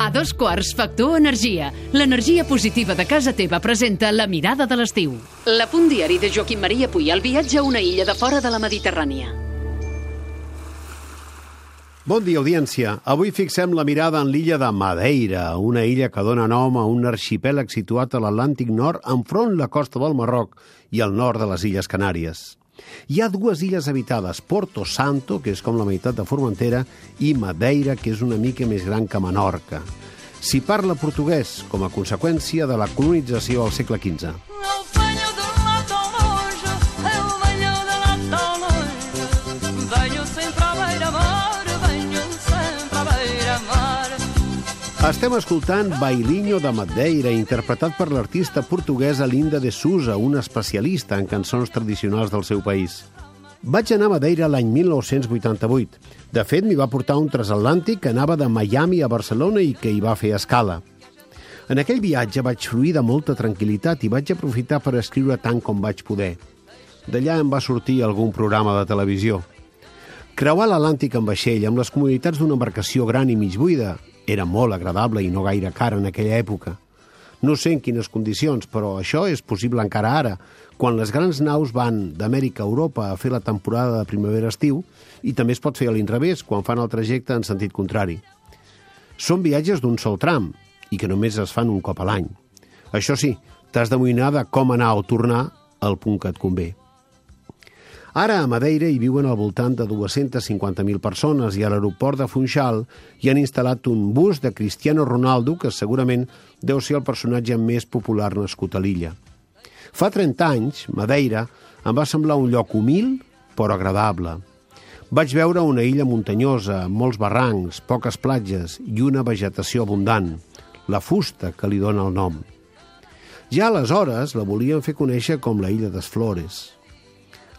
A dos quarts, Factor Energia. L'energia positiva de casa teva presenta La mirada de l'estiu. La punt diari de Joaquim Maria Puy, el viatge a una illa de fora de la Mediterrània. Bon dia, audiència. Avui fixem la mirada en l'illa de Madeira, una illa que dona nom a un arxipèlag situat a l'Atlàntic Nord enfront la costa del Marroc i al nord de les Illes Canàries. Hi ha dues illes habitades, Porto Santo, que és com la meitat de Formentera, i Madeira, que és una mica més gran que Menorca. S'hi parla portuguès com a conseqüència de la colonització al segle XV. Estem escoltant Bailinho de Madeira, interpretat per l'artista portuguesa Linda de Sousa, una especialista en cançons tradicionals del seu país. Vaig anar a Madeira l'any 1988. De fet, m'hi va portar un transatlàntic que anava de Miami a Barcelona i que hi va fer escala. En aquell viatge vaig fruir de molta tranquil·litat i vaig aprofitar per escriure tant com vaig poder. D'allà em va sortir algun programa de televisió. Creuar l'Atlàntic en vaixell amb les comoditats d'una embarcació gran i mig buida era molt agradable i no gaire cara en aquella època. No sé en quines condicions, però això és possible encara ara, quan les grans naus van d'Amèrica a Europa a fer la temporada de primavera-estiu i també es pot fer a l'inrevés, quan fan el trajecte en sentit contrari. Són viatges d'un sol tram i que només es fan un cop a l'any. Això sí, t'has d'amoïnar de com anar o tornar al punt que et convé. Ara a Madeira hi viuen al voltant de 250.000 persones i a l'aeroport de Funchal hi han instal·lat un bus de Cristiano Ronaldo que segurament deu ser el personatge més popular nascut a l'illa. Fa 30 anys, Madeira em va semblar un lloc humil però agradable. Vaig veure una illa muntanyosa, molts barrancs, poques platges i una vegetació abundant, la fusta que li dona el nom. Ja aleshores la volien fer conèixer com la illa des Flores.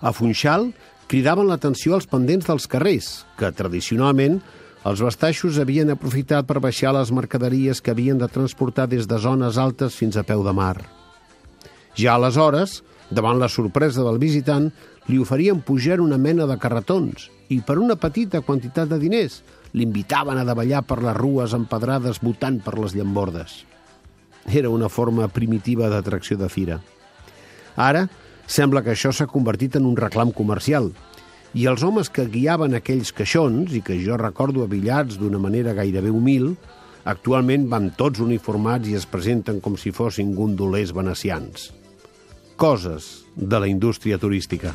A Funchal cridaven l'atenció als pendents dels carrers, que tradicionalment els bastaixos havien aprofitat per baixar les mercaderies que havien de transportar des de zones altes fins a peu de mar. Ja aleshores, davant la sorpresa del visitant, li oferien pujar una mena de carretons i per una petita quantitat de diners l'invitaven a davallar per les rues empedrades votant per les llambordes. Era una forma primitiva d'atracció de fira. Ara, sembla que això s'ha convertit en un reclam comercial i els homes que guiaven aquells caixons i que jo recordo avillats d'una manera gairebé humil, actualment van tots uniformats i es presenten com si fossin gondolers venecians. Coses de la indústria turística.